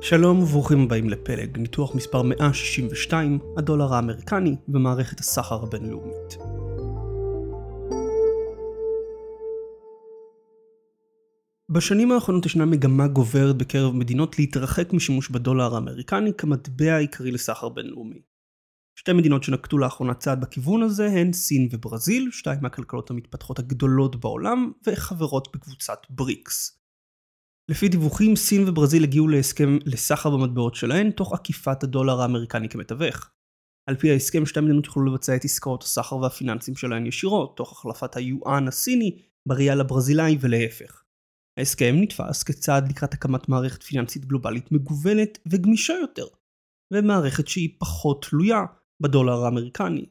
שלום וברוכים הבאים לפלג, ניתוח מספר 162, הדולר האמריקני ומערכת הסחר הבינלאומית. בשנים האחרונות ישנה מגמה גוברת בקרב מדינות להתרחק משימוש בדולר האמריקני כמטבע העיקרי לסחר בינלאומי. שתי מדינות שנקטו לאחרונה צעד בכיוון הזה הן סין וברזיל, שתיים מהכלכלות המתפתחות הגדולות בעולם, וחברות בקבוצת בריקס. לפי דיווחים, סין וברזיל הגיעו להסכם לסחר במטבעות שלהן, תוך עקיפת הדולר האמריקני כמתווך. על פי ההסכם, שתי המדינות יוכלו לבצע את עסקאות הסחר והפיננסים שלהן ישירות, תוך החלפת היואן הסיני בריאל הברזילאי ולהפך. ההסכם נתפס כצעד לקראת הקמת מערכת פיננסית גלובלית מגוונת וגמישה יותר, ומערכת שהיא פחות תלויה בדולר האמריקני.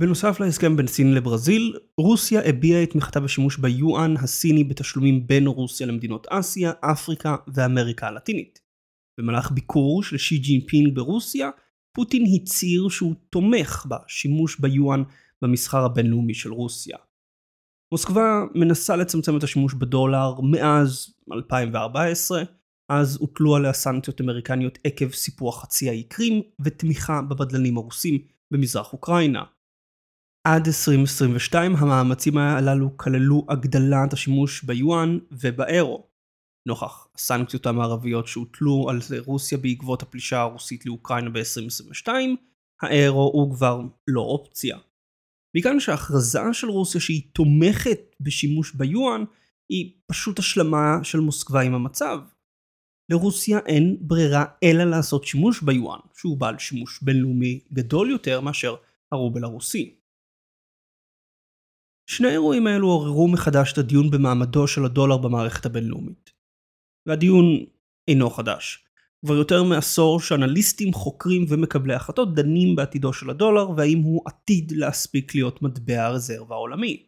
בנוסף להסכם בין סין לברזיל, רוסיה הביעה את תמיכתה בשימוש ביואן הסיני בתשלומים בין רוסיה למדינות אסיה, אפריקה ואמריקה הלטינית. במהלך ביקור של שי ג'ינפינג ברוסיה, פוטין הצהיר שהוא תומך בשימוש ביואן במסחר הבינלאומי של רוסיה. מוסקבה מנסה לצמצם את השימוש בדולר מאז 2014, אז הוטלו עליה סנקציות אמריקניות עקב סיפוח חצי האי קרים ותמיכה בבדלנים הרוסים במזרח אוקראינה. עד 2022 המאמצים הללו כללו הגדלת השימוש ביואן ובאירו. נוכח הסנקציות המערביות שהוטלו על רוסיה בעקבות הפלישה הרוסית לאוקראינה ב-2022, האירו הוא כבר לא אופציה. מכאן שההכרזה של רוסיה שהיא תומכת בשימוש ביואן היא פשוט השלמה של מוסקבה עם המצב. לרוסיה אין ברירה אלא לעשות שימוש ביואן, שהוא בעל שימוש בינלאומי גדול יותר מאשר הרובל הרוסי. שני האירועים האלו עוררו מחדש את הדיון במעמדו של הדולר במערכת הבינלאומית. והדיון אינו חדש. כבר יותר מעשור שאנליסטים, חוקרים ומקבלי החלטות דנים בעתידו של הדולר והאם הוא עתיד להספיק להיות מטבע הרזרבה העולמי.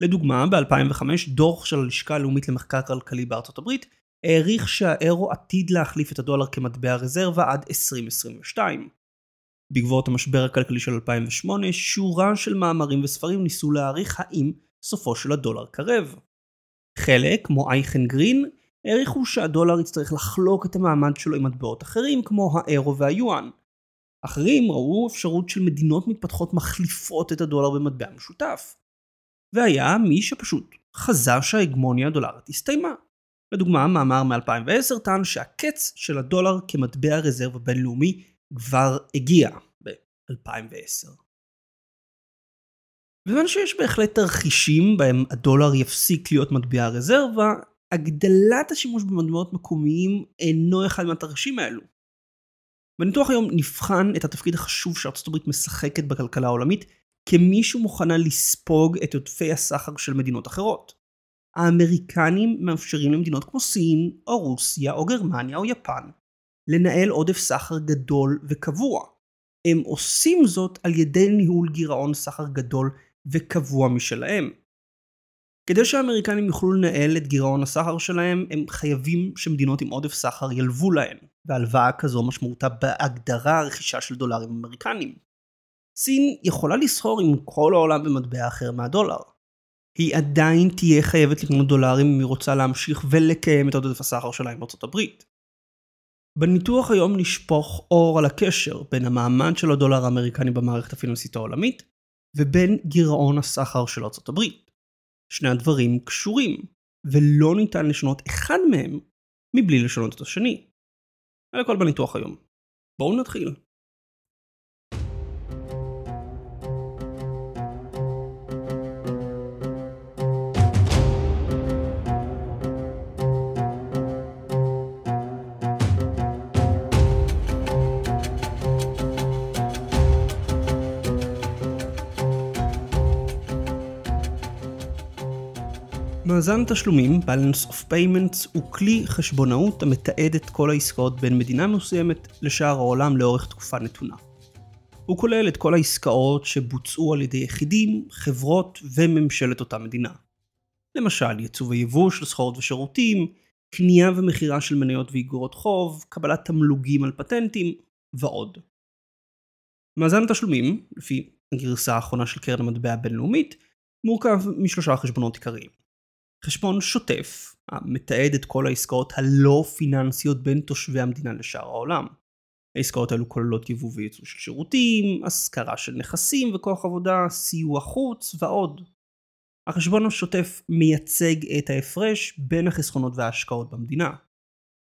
לדוגמה, ב-2005 דוח של הלשכה הלאומית למחקר כלכלי בארצות הברית העריך שהאירו עתיד להחליף את הדולר כמטבע הרזרבה עד 2022. בעקבות המשבר הכלכלי של 2008, שורה של מאמרים וספרים ניסו להעריך האם סופו של הדולר קרב. חלק, כמו אייכן גרין, העריכו שהדולר יצטרך לחלוק את המעמד שלו עם מטבעות אחרים כמו האירו והיואן. אחרים ראו אפשרות של מדינות מתפתחות מחליפות את הדולר במטבע משותף. והיה מי שפשוט חזה שההגמוניה הדולרית הסתיימה. לדוגמה, מאמר מ-2010 טען שהקץ של הדולר כמטבע רזרבה בינלאומי כבר הגיע ב-2010. בזמן שיש בהחלט תרחישים בהם הדולר יפסיק להיות מטבע רזרבה, הגדלת השימוש במטבעות מקומיים אינו אחד מהתרחישים האלו. בניתוח היום נבחן את התפקיד החשוב שארצות הברית משחקת בכלכלה העולמית כמי שמוכנה לספוג את עודפי הסחר של מדינות אחרות. האמריקנים מאפשרים למדינות כמו סין, או רוסיה, או גרמניה, או יפן, לנהל עודף סחר גדול וקבוע. הם עושים זאת על ידי ניהול גירעון סחר גדול וקבוע משלהם. כדי שהאמריקנים יוכלו לנהל את גירעון הסחר שלהם, הם חייבים שמדינות עם עודף סחר ילוו להם, והלוואה כזו משמעותה בהגדרה רכישה של דולרים אמריקנים. סין יכולה לסחור עם כל העולם במטבע אחר מהדולר. היא עדיין תהיה חייבת לקנות דולרים אם היא רוצה להמשיך ולקיים את עודף הסחר שלה עם ארצות הברית. בניתוח היום נשפוך אור על הקשר בין המעמד של הדולר האמריקני במערכת הפיננסית העולמית ובין גירעון הסחר של ארצות הברית. שני הדברים קשורים, ולא ניתן לשנות אחד מהם מבלי לשנות את השני. זה הכל בניתוח היום. בואו נתחיל. מאזן תשלומים, Balance of Payments, הוא כלי חשבונאות המתעד את כל העסקאות בין מדינה מסוימת לשאר העולם לאורך תקופה נתונה. הוא כולל את כל העסקאות שבוצעו על ידי יחידים, חברות וממשלת אותה מדינה. למשל, ייצוא ויבוא של סחורות ושירותים, קנייה ומכירה של מניות ואיגרות חוב, קבלת תמלוגים על פטנטים ועוד. מאזן התשלומים, לפי הגרסה האחרונה של קרן המטבע הבינלאומית, מורכב משלושה חשבונות עיקריים. חשבון שוטף, המתעד את כל העסקאות הלא פיננסיות בין תושבי המדינה לשאר העולם. העסקאות האלו כוללות יבוא וייצוא של שירותים, השכרה של נכסים וכוח עבודה, סיוע חוץ ועוד. החשבון השוטף מייצג את ההפרש בין החסכונות וההשקעות במדינה.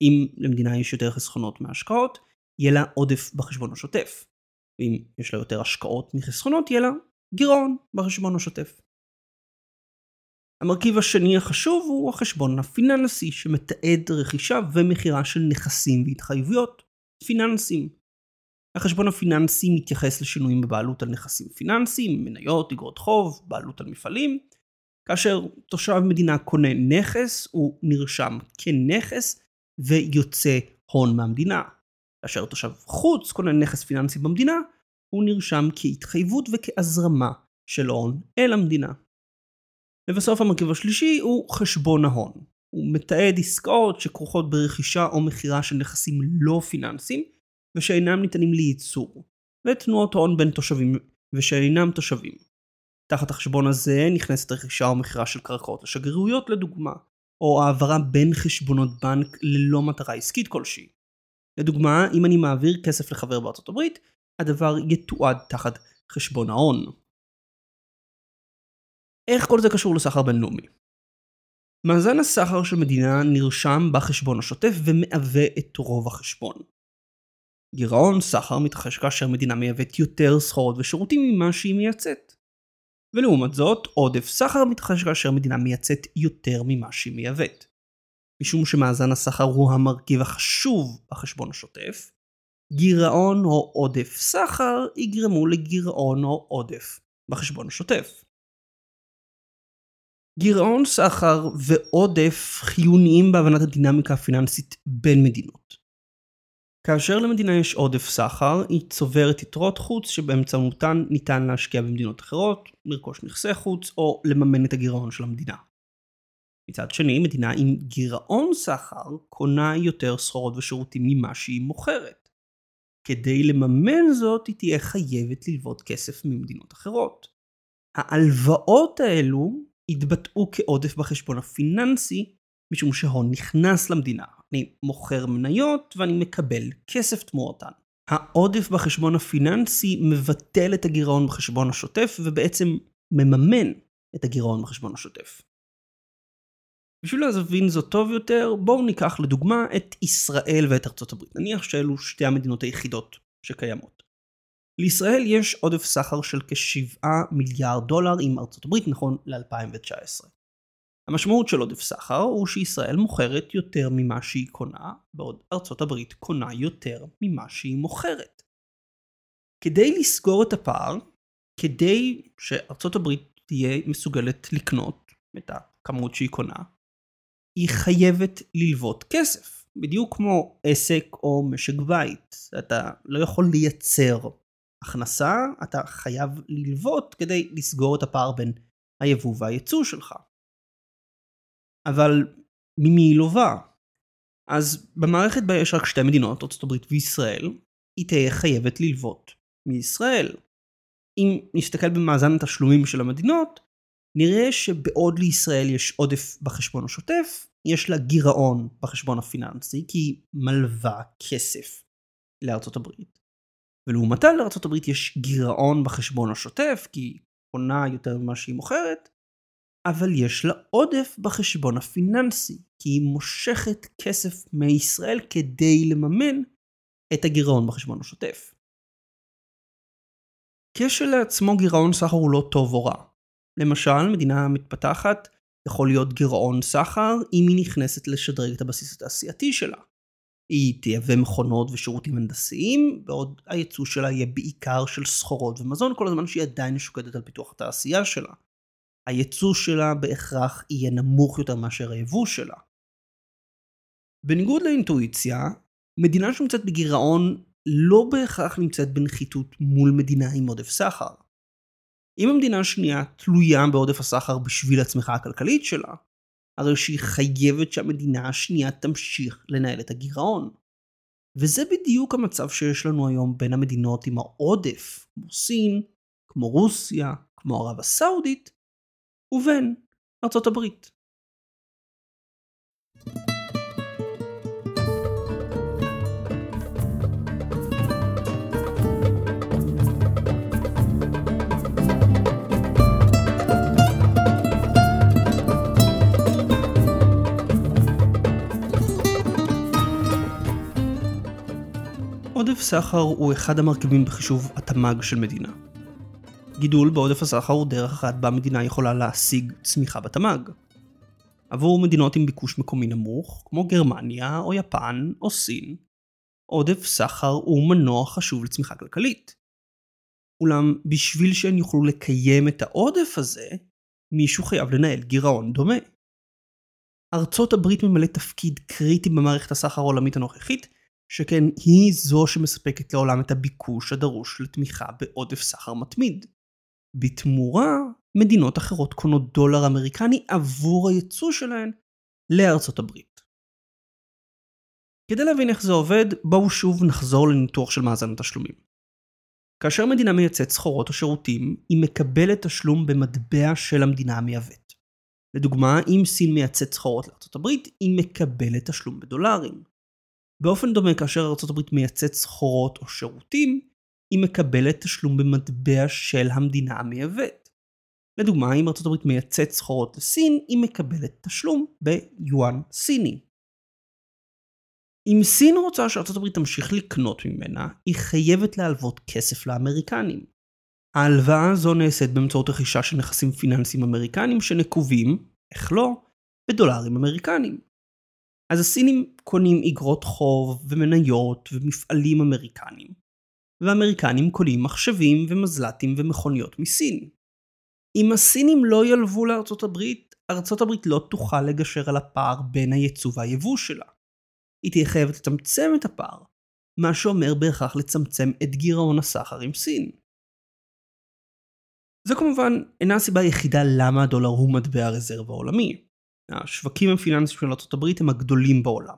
אם למדינה יש יותר חסכונות מהשקעות, יהיה לה עודף בחשבון השוטף. ואם יש לה יותר השקעות מחסכונות, יהיה לה גירעון בחשבון השוטף. המרכיב השני החשוב הוא החשבון הפיננסי שמתעד רכישה ומכירה של נכסים והתחייבויות פיננסיים. החשבון הפיננסי מתייחס לשינויים בבעלות על נכסים פיננסיים, מניות, אגרות חוב, בעלות על מפעלים. כאשר תושב מדינה קונה נכס, הוא נרשם כנכס ויוצא הון מהמדינה. כאשר תושב חוץ קונה נכס פיננסי במדינה, הוא נרשם כהתחייבות וכהזרמה של הון אל המדינה. לבסוף המרכיב השלישי הוא חשבון ההון. הוא מתעד עסקאות שכרוכות ברכישה או מכירה של נכסים לא פיננסיים ושאינם ניתנים לייצור, ותנועות הון בין תושבים ושאינם תושבים. תחת החשבון הזה נכנסת רכישה או מכירה של קרקעות לשגרירויות לדוגמה, או העברה בין חשבונות בנק ללא מטרה עסקית כלשהי. לדוגמה, אם אני מעביר כסף לחבר בארצות הברית, הדבר יתועד תחת חשבון ההון. איך כל זה קשור לסחר בינלאומי? מאזן הסחר של מדינה נרשם בחשבון השוטף ומהווה את רוב החשבון. גירעון סחר מתרחש כאשר מדינה מייבאת יותר סחורות ושירותים ממה שהיא מייצאת. ולעומת זאת, עודף סחר מתרחש כאשר מדינה מייצאת יותר ממה שהיא מייבאת. משום שמאזן הסחר הוא המרכיב החשוב בחשבון השוטף, גירעון או עודף סחר יגרמו לגירעון או עודף בחשבון השוטף. גירעון סחר ועודף חיוניים בהבנת הדינמיקה הפיננסית בין מדינות. כאשר למדינה יש עודף סחר, היא צוברת יתרות חוץ שבאמצעותן ניתן להשקיע במדינות אחרות, לרכוש נכסי חוץ או לממן את הגירעון של המדינה. מצד שני, מדינה עם גירעון סחר קונה יותר סחורות ושירותים ממה שהיא מוכרת. כדי לממן זאת, היא תהיה חייבת ללוות כסף ממדינות אחרות. ההלוואות האלו יתבטאו כעודף בחשבון הפיננסי, משום שהון נכנס למדינה. אני מוכר מניות ואני מקבל כסף תמורתן. העודף בחשבון הפיננסי מבטל את הגירעון בחשבון השוטף ובעצם מממן את הגירעון בחשבון השוטף. בשביל להבין זאת טוב יותר, בואו ניקח לדוגמה את ישראל ואת ארצות הברית. נניח שאלו שתי המדינות היחידות שקיימות. לישראל יש עודף סחר של כ-7 מיליארד דולר עם ארצות הברית נכון ל-2019. המשמעות של עודף סחר הוא שישראל מוכרת יותר ממה שהיא קונה, בעוד ארצות הברית קונה יותר ממה שהיא מוכרת. כדי לסגור את הפער, כדי שארצות הברית תהיה מסוגלת לקנות את הכמות שהיא קונה, היא חייבת ללוות כסף. בדיוק כמו עסק או משק בית. אתה לא יכול לייצר הכנסה, אתה חייב ללוות כדי לסגור את הפער בין היבוא והייצוא שלך. אבל ממי היא לובה? אז במערכת בה יש רק שתי מדינות, ארה"ב וישראל, היא תהיה חייבת ללוות מישראל. אם נסתכל במאזן התשלומים של המדינות, נראה שבעוד לישראל יש עודף בחשבון השוטף, יש לה גירעון בחשבון הפיננסי, כי היא מלווה כסף לארצות הברית. ולעומתה הברית יש גירעון בחשבון השוטף, כי היא קונה יותר ממה שהיא מוכרת, אבל יש לה עודף בחשבון הפיננסי, כי היא מושכת כסף מישראל כדי לממן את הגירעון בחשבון השוטף. כשלעצמו גירעון סחר הוא לא טוב או רע. למשל, מדינה מתפתחת יכול להיות גירעון סחר אם היא נכנסת לשדרג את הבסיס התעשייתי שלה. היא תייבא מכונות ושירותים הנדסיים, בעוד הייצוא שלה יהיה בעיקר של סחורות ומזון, כל הזמן שהיא עדיין שוקדת על פיתוח התעשייה שלה. הייצוא שלה בהכרח יהיה נמוך יותר מאשר היבוא שלה. בניגוד לאינטואיציה, מדינה שנמצאת בגירעון לא בהכרח נמצאת בנחיתות מול מדינה עם עודף סחר. אם המדינה השנייה תלויה בעודף הסחר בשביל הצמיחה הכלכלית שלה, הרי שהיא חייבת שהמדינה השנייה תמשיך לנהל את הגירעון. וזה בדיוק המצב שיש לנו היום בין המדינות עם העודף, כמו סין, כמו רוסיה, כמו ערב הסעודית, ובין ארצות הברית. עודף סחר הוא אחד המרכיבים בחישוב התמ"ג של מדינה. גידול בעודף הסחר הוא דרך אחת בה מדינה יכולה להשיג צמיחה בתמ"ג. עבור מדינות עם ביקוש מקומי נמוך, כמו גרמניה או יפן או סין, עודף סחר הוא מנוע חשוב לצמיחה כלכלית. אולם בשביל שהן יוכלו לקיים את העודף הזה, מישהו חייב לנהל גירעון דומה. ארצות הברית ממלאת תפקיד קריטי במערכת הסחר העולמית הנוכחית, שכן היא זו שמספקת לעולם את הביקוש הדרוש לתמיכה בעודף סחר מתמיד. בתמורה, מדינות אחרות קונות דולר אמריקני עבור הייצוא שלהן לארצות הברית. כדי להבין איך זה עובד, בואו שוב נחזור לניתוח של מאזן התשלומים. כאשר מדינה מייצאת סחורות או שירותים, היא מקבלת תשלום במטבע של המדינה המייבאת. לדוגמה, אם סין מייצאת סחורות לארה"ב, היא מקבלת תשלום בדולרים. באופן דומה, כאשר ארה"ב מייצאת סחורות או שירותים, היא מקבלת תשלום במטבע של המדינה המייבאת. לדוגמה, אם ארה"ב מייצאת סחורות לסין, היא מקבלת תשלום ביואן סיני. אם סין רוצה הברית תמשיך לקנות ממנה, היא חייבת להלוות כסף לאמריקנים. ההלוואה הזו נעשית באמצעות רכישה של נכסים פיננסיים אמריקנים שנקובים, איך לא, בדולרים אמריקנים. אז הסינים קונים איגרות חוב ומניות ומפעלים אמריקנים, והאמריקנים קונים מחשבים ומזל"טים ומכוניות מסין. אם הסינים לא ילוו לארצות הברית, ארצות הברית לא תוכל לגשר על הפער בין הייצוא והיבוא שלה. היא תהיה חייבת לצמצם את הפער, מה שאומר בהכרח לצמצם את גירעון הסחר עם סין. זו כמובן אינה הסיבה היחידה למה הדולר הוא מטבע הרזרבה העולמי. השווקים הפיננסיים של ארה"ב הם הגדולים בעולם.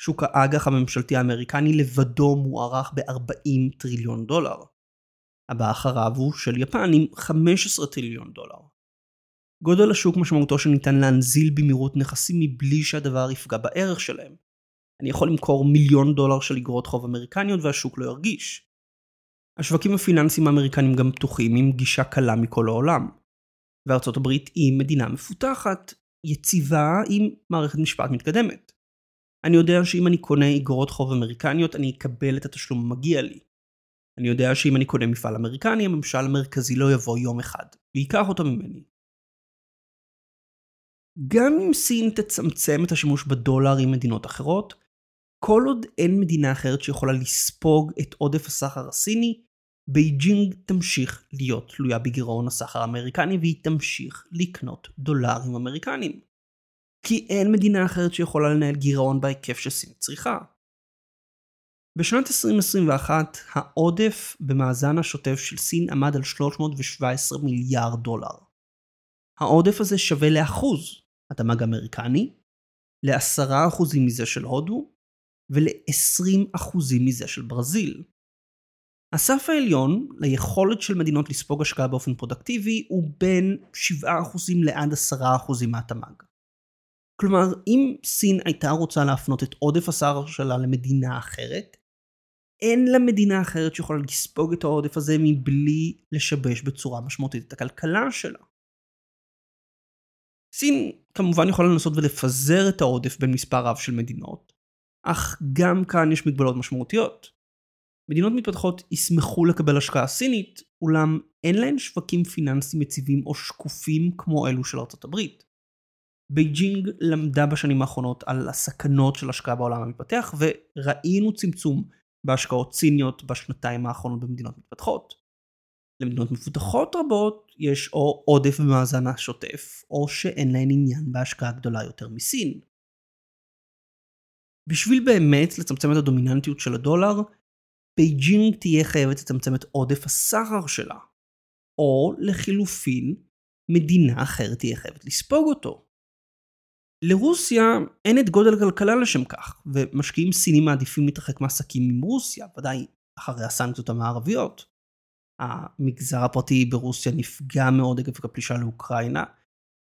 שוק האג"ח הממשלתי האמריקני לבדו מוערך ב-40 טריליון דולר. הבא אחריו הוא של יפן עם 15 טריליון דולר. גודל השוק משמעותו שניתן להנזיל במהירות נכסים מבלי שהדבר יפגע בערך שלהם, אני יכול למכור מיליון דולר של אגרות חוב אמריקניות והשוק לא ירגיש. השווקים הפיננסיים האמריקנים גם פתוחים עם גישה קלה מכל העולם. וארצות הברית היא מדינה מפותחת, יציבה עם מערכת משפט מתקדמת. אני יודע שאם אני קונה אגרות חוב אמריקניות אני אקבל את התשלום המגיע לי. אני יודע שאם אני קונה מפעל אמריקני הממשל המרכזי לא יבוא יום אחד וייקח אותו ממני. גם אם סין תצמצם את השימוש בדולר עם מדינות אחרות, כל עוד אין מדינה אחרת שיכולה לספוג את עודף הסחר הסיני, בייג'ינג תמשיך להיות תלויה בגירעון הסחר האמריקני והיא תמשיך לקנות דולרים אמריקנים. כי אין מדינה אחרת שיכולה לנהל גירעון בהיקף שסין צריכה. בשנת 2021 העודף במאזן השוטף של סין עמד על 317 מיליארד דולר. העודף הזה שווה לאחוז מהתמ"ג האמריקני, ל-10% מזה של הודו ול-20% מזה של ברזיל. הסף העליון ליכולת של מדינות לספוג השקעה באופן פרודקטיבי הוא בין 7% לעד 10% מהתמ"ג. כלומר, אם סין הייתה רוצה להפנות את עודף הסחר שלה למדינה אחרת, אין לה מדינה אחרת שיכולה לספוג את העודף הזה מבלי לשבש בצורה משמעותית את הכלכלה שלה. סין כמובן יכולה לנסות ולפזר את העודף בין מספר רב של מדינות, אך גם כאן יש מגבלות משמעותיות. מדינות מתפתחות ישמחו לקבל השקעה סינית, אולם אין להן שווקים פיננסיים יציבים או שקופים כמו אלו של ארצות הברית. בייג'ינג למדה בשנים האחרונות על הסכנות של השקעה בעולם המתפתח, וראינו צמצום בהשקעות סיניות בשנתיים האחרונות במדינות מתפתחות. למדינות מפותחות רבות יש או עודף במאזן השוטף, או שאין להן עניין בהשקעה גדולה יותר מסין. בשביל באמת לצמצם את הדומיננטיות של הדולר, בייג'ינג תהיה חייבת לצמצם את עודף הסחר שלה. או לחילופין, מדינה אחרת תהיה חייבת לספוג אותו. לרוסיה אין את גודל הכלכלה לשם כך, ומשקיעים סינים מעדיפים להתרחק מעסקים עם רוסיה, ודאי אחרי הסנקציות המערביות. המגזר הפרטי ברוסיה נפגע מאוד עקב הפלישה לאוקראינה,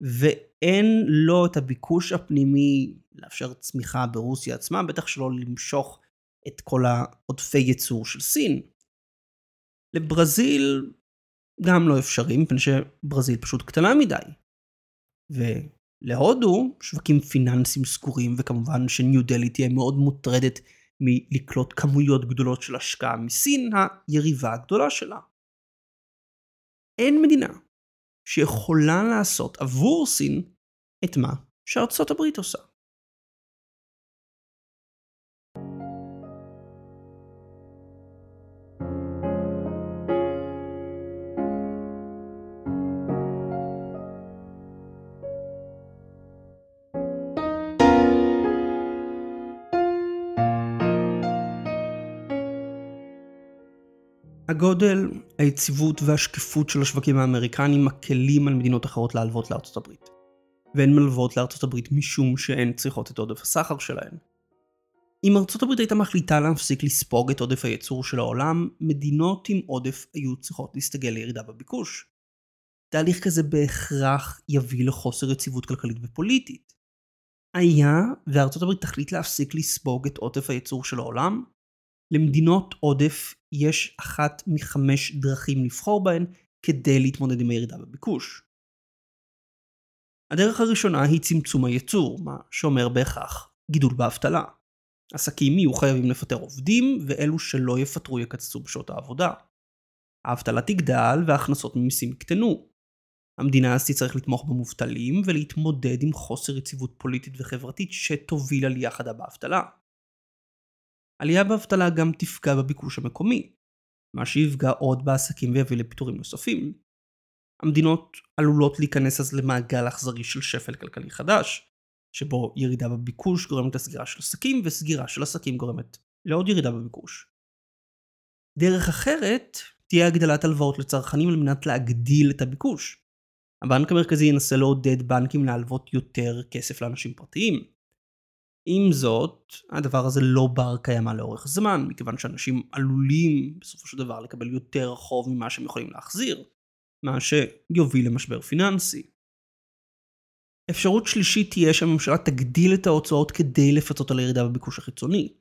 ואין לו את הביקוש הפנימי לאפשר צמיחה ברוסיה עצמה, בטח שלא למשוך את כל העודפי ייצור של סין. לברזיל גם לא אפשרי, מפני שברזיל פשוט קטנה מדי. ולהודו, שווקים פיננסיים סגורים, וכמובן שניו דלי תהיה מאוד מוטרדת מלקלוט כמויות גדולות של השקעה מסין, היריבה הגדולה שלה. אין מדינה שיכולה לעשות עבור סין את מה שארצות הברית עושה. הגודל, היציבות והשקיפות של השווקים האמריקניים מקלים על מדינות אחרות להלוות לארצות הברית. והן מלוות לארצות הברית משום שהן צריכות את עודף הסחר שלהן. אם ארצות הברית הייתה מחליטה להפסיק לספוג את עודף הייצור של העולם, מדינות עם עודף היו צריכות להסתגל לירידה בביקוש. תהליך כזה בהכרח יביא לחוסר יציבות כלכלית ופוליטית. היה וארצות הברית תחליט להפסיק לספוג את עודף הייצור של העולם, למדינות עודף יש אחת מחמש דרכים לבחור בהן כדי להתמודד עם הירידה בביקוש. הדרך הראשונה היא צמצום הייצור, מה שאומר בהכרח גידול באבטלה. עסקים יהיו חייבים לפטר עובדים, ואלו שלא יפטרו יקצצו בשעות העבודה. האבטלה תגדל וההכנסות ממיסים יקטנו. המדינה אז תצטרך לתמוך במובטלים ולהתמודד עם חוסר יציבות פוליטית וחברתית שתוביל עלייה חדה באבטלה. עלייה באבטלה גם תפגע בביקוש המקומי, מה שיפגע עוד בעסקים ויביא לפיטורים נוספים. המדינות עלולות להיכנס אז למעגל אכזרי של שפל כלכלי חדש, שבו ירידה בביקוש גורמת לסגירה של עסקים, וסגירה של עסקים גורמת לעוד ירידה בביקוש. דרך אחרת תהיה הגדלת הלוואות לצרכנים על מנת להגדיל את הביקוש. הבנק המרכזי ינסה לעודד בנקים להלוות יותר כסף לאנשים פרטיים, עם זאת, הדבר הזה לא בר קיימא לאורך זמן, מכיוון שאנשים עלולים בסופו של דבר לקבל יותר חוב ממה שהם יכולים להחזיר, מה שיוביל למשבר פיננסי. אפשרות שלישית תהיה שהממשלה תגדיל את ההוצאות כדי לפצות על הירידה בביקוש החיצוני.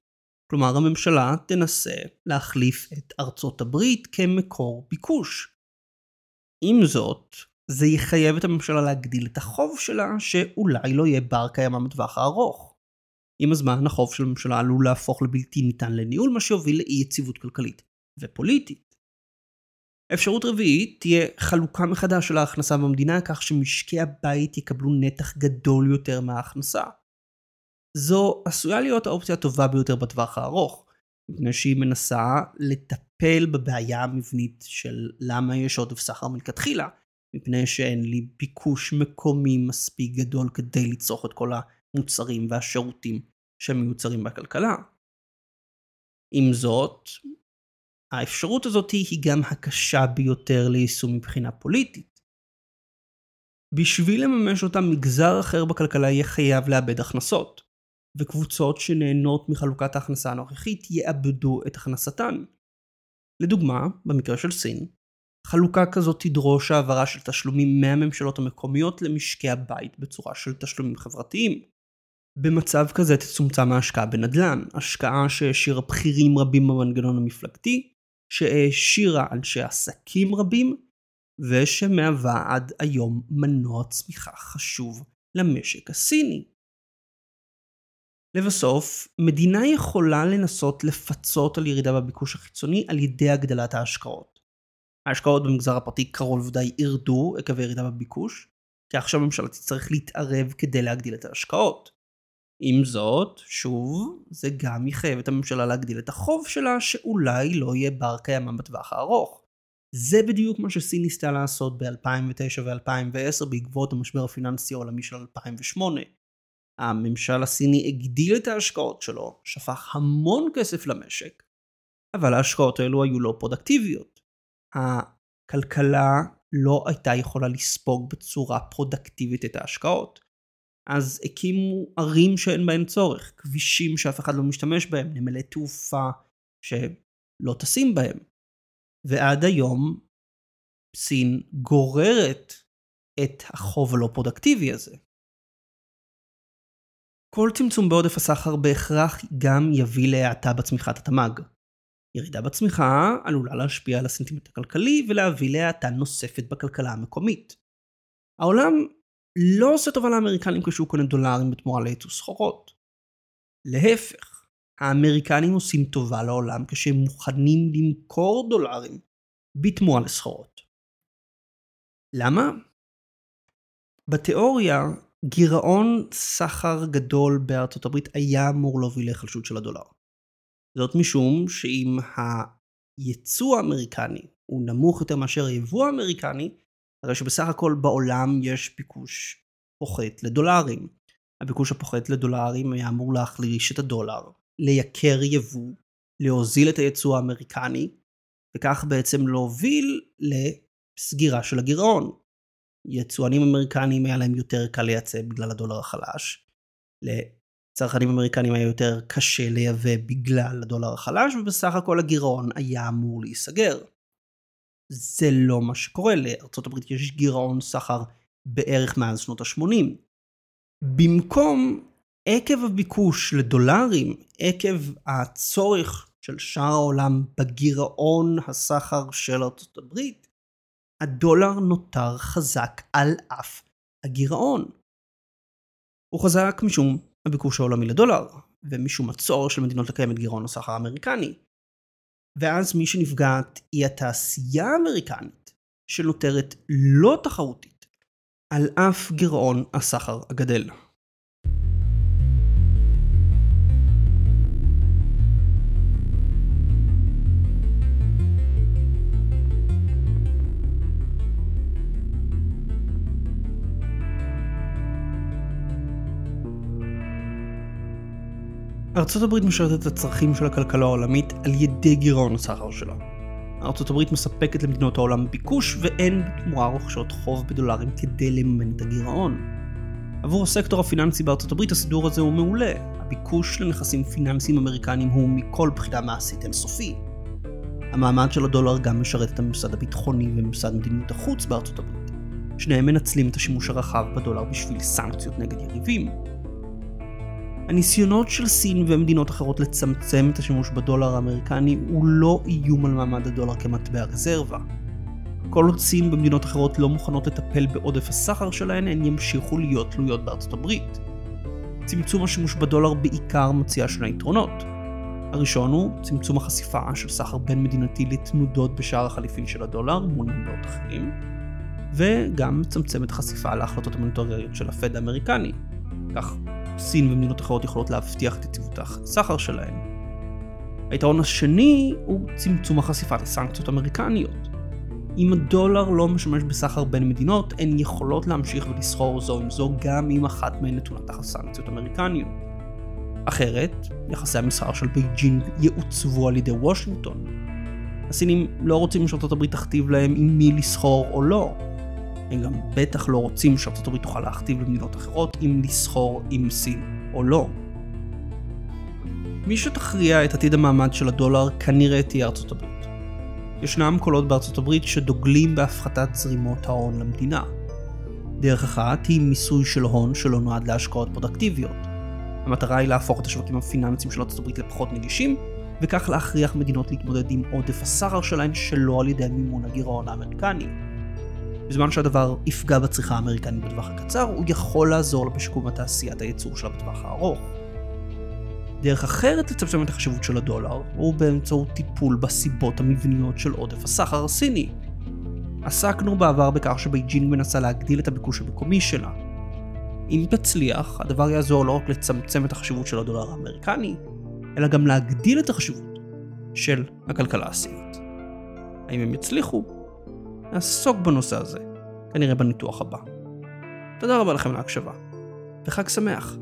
כלומר, הממשלה תנסה להחליף את ארצות הברית כמקור ביקוש. עם זאת, זה יחייב את הממשלה להגדיל את החוב שלה, שאולי לא יהיה בר קיימא בטווח הארוך. עם הזמן החוב של הממשלה עלול להפוך לבלתי ניתן לניהול, מה שיוביל לאי יציבות כלכלית ופוליטית. אפשרות רביעית תהיה חלוקה מחדש של ההכנסה במדינה כך שמשקי הבית יקבלו נתח גדול יותר מההכנסה. זו עשויה להיות האופציה הטובה ביותר בטווח הארוך, מפני שהיא מנסה לטפל בבעיה המבנית של למה יש עודף סחר מלכתחילה, מפני שאין לי ביקוש מקומי מספיק גדול כדי לצרוך את כל ה... המוצרים והשירותים שמיוצרים בכלכלה. עם זאת, האפשרות הזאת היא גם הקשה ביותר ליישום מבחינה פוליטית. בשביל לממש אותה מגזר אחר בכלכלה יהיה חייב לאבד הכנסות, וקבוצות שנהנות מחלוקת ההכנסה הנוכחית יאבדו את הכנסתן. לדוגמה, במקרה של סין, חלוקה כזאת תדרוש העברה של תשלומים מהממשלות המקומיות למשקי הבית בצורה של תשלומים חברתיים. במצב כזה תצומצם ההשקעה בנדל"ן, השקעה שהשאירה בכירים רבים במנגנון המפלגתי, שהעשירה אנשי עסקים רבים, ושמהווה עד היום מנוע צמיחה חשוב למשק הסיני. לבסוף, מדינה יכולה לנסות לפצות על ירידה בביקוש החיצוני על ידי הגדלת ההשקעות. ההשקעות במגזר הפרטי קרוב לוודאי ירדו עקב הירידה בביקוש, כך שהממשלה תצטרך להתערב כדי להגדיל את ההשקעות. עם זאת, שוב, זה גם יחייב את הממשלה להגדיל את החוב שלה, שאולי לא יהיה בר קיימא בטווח הארוך. זה בדיוק מה שסין ניסתה לעשות ב-2009 ו-2010 בעקבות המשבר הפיננסי העולמי של 2008. הממשל הסיני הגדיל את ההשקעות שלו, שפך המון כסף למשק, אבל ההשקעות האלו היו לא פרודקטיביות. הכלכלה לא הייתה יכולה לספוג בצורה פרודקטיבית את ההשקעות. אז הקימו ערים שאין בהן צורך, כבישים שאף אחד לא משתמש בהם, נמלי תעופה שלא טסים בהם. ועד היום סין גוררת את החוב הלא פרודקטיבי הזה. כל צמצום בעודף הסחר בהכרח גם יביא להאטה בצמיחת התמ"ג. ירידה בצמיחה עלולה להשפיע על הסנטימנט הכלכלי ולהביא להאטה נוספת בכלכלה המקומית. העולם לא עושה טובה לאמריקנים כשהוא קונה דולרים בתמורה לייצוא סחורות. להפך, האמריקנים עושים טובה לעולם כשהם מוכנים למכור דולרים בתמורה לסחורות. למה? בתיאוריה, גירעון סחר גדול בארצות הברית היה אמור להוביל להיחלשות של הדולר. זאת משום שאם הייצוא האמריקני הוא נמוך יותר מאשר היבוא האמריקני, הרי שבסך הכל בעולם יש ביקוש פוחת לדולרים. הביקוש הפוחת לדולרים היה אמור להחליש את הדולר, לייקר יבוא, להוזיל את היצוא האמריקני, וכך בעצם להוביל לסגירה של הגירעון. יצואנים אמריקנים היה להם יותר קל לייצא בגלל הדולר החלש. לצרכנים אמריקנים היה יותר קשה לייבא בגלל הדולר החלש, ובסך הכל הגירעון היה אמור להיסגר. זה לא מה שקורה, לארה"ב יש גירעון סחר בערך מאז שנות ה-80. במקום, עקב הביקוש לדולרים, עקב הצורך של שאר העולם בגירעון הסחר של ארה"ב, הדולר נותר חזק על אף הגירעון. הוא חזק משום הביקוש העולמי לדולר, ומשום הצורך של מדינות לקיים את גירעון הסחר האמריקני. ואז מי שנפגעת היא התעשייה האמריקנית, שנותרת לא תחרותית, על אף גירעון הסחר הגדל. ארצות הברית משרתת את הצרכים של הכלכלה העולמית על ידי גירעון הסחר שלה. ארצות הברית מספקת למדינות העולם ביקוש ואין בתמורה רוכשות חוב בדולרים כדי לממן את הגירעון. עבור הסקטור הפיננסי בארצות הברית הסידור הזה הוא מעולה. הביקוש לנכסים פיננסיים אמריקניים הוא מכל בחינה מעשית אינסופי. המעמד של הדולר גם משרת את הממסד הביטחוני וממסד מדיניות החוץ בארצות הברית. שניהם מנצלים את השימוש הרחב בדולר בשביל סנקציות נגד יריבים. הניסיונות של סין ומדינות אחרות לצמצם את השימוש בדולר האמריקני הוא לא איום על מעמד הדולר כמטבע רזרבה. כל עוד סין ומדינות אחרות לא מוכנות לטפל בעודף הסחר שלהן, הן ימשיכו להיות תלויות בארצות הברית. צמצום השימוש בדולר בעיקר מציע שני יתרונות. הראשון הוא צמצום החשיפה של סחר בין מדינתי לתנודות בשער החליפין של הדולר מול מטבעות אחרים, וגם מצמצם את החשיפה להחלטות המוניטוריות של הפד האמריקני. כך סין ומדינות אחרות יכולות להבטיח את יציבות הסחר שלהן. היתרון השני הוא צמצום החשיפה לסנקציות אמריקניות. אם הדולר לא משמש בסחר בין מדינות, הן יכולות להמשיך ולסחור זו עם זו גם אם אחת מהן נתונה תחת סנקציות אמריקניות. אחרת, יחסי המסחר של בייג'ינג יעוצבו על ידי וושינגטון. הסינים לא רוצים שארצות הברית תכתיב להם עם מי לסחור או לא, הם גם בטח לא רוצים שארצות הברית תוכל להכתיב למדינות אחרות אם לסחור עם סין או לא. מי שתכריע את עתיד המעמד של הדולר כנראה תהיה ארצות הברית. ישנם קולות בארצות הברית שדוגלים בהפחתת זרימות ההון למדינה. דרך אחת היא מיסוי של הון שלא נועד להשקעות פרודקטיביות. המטרה היא להפוך את השווקים הפיננסיים של ארצות הברית לפחות נגישים, וכך להכריח מדינות להתמודד עם עודף הסחר שלהן שלא על ידי מימון הגירעון האמריקני. בזמן שהדבר יפגע בצריכה האמריקנית בטווח הקצר, הוא יכול לעזור לה בשיקום התעשיית הייצור שלה בטווח הארוך. דרך אחרת לצמצם את החשיבות של הדולר, הוא באמצעות טיפול בסיבות המבניות של עודף הסחר הסיני. עסקנו בעבר בכך שבייג'ינג מנסה להגדיל את הביקוש המקומי שלה. אם תצליח, הדבר יעזור לא רק לצמצם את החשיבות של הדולר האמריקני, אלא גם להגדיל את החשיבות של הכלכלה הסינית. האם הם יצליחו? נעסוק בנושא הזה, כנראה בניתוח הבא. תודה רבה לכם להקשבה, וחג שמח.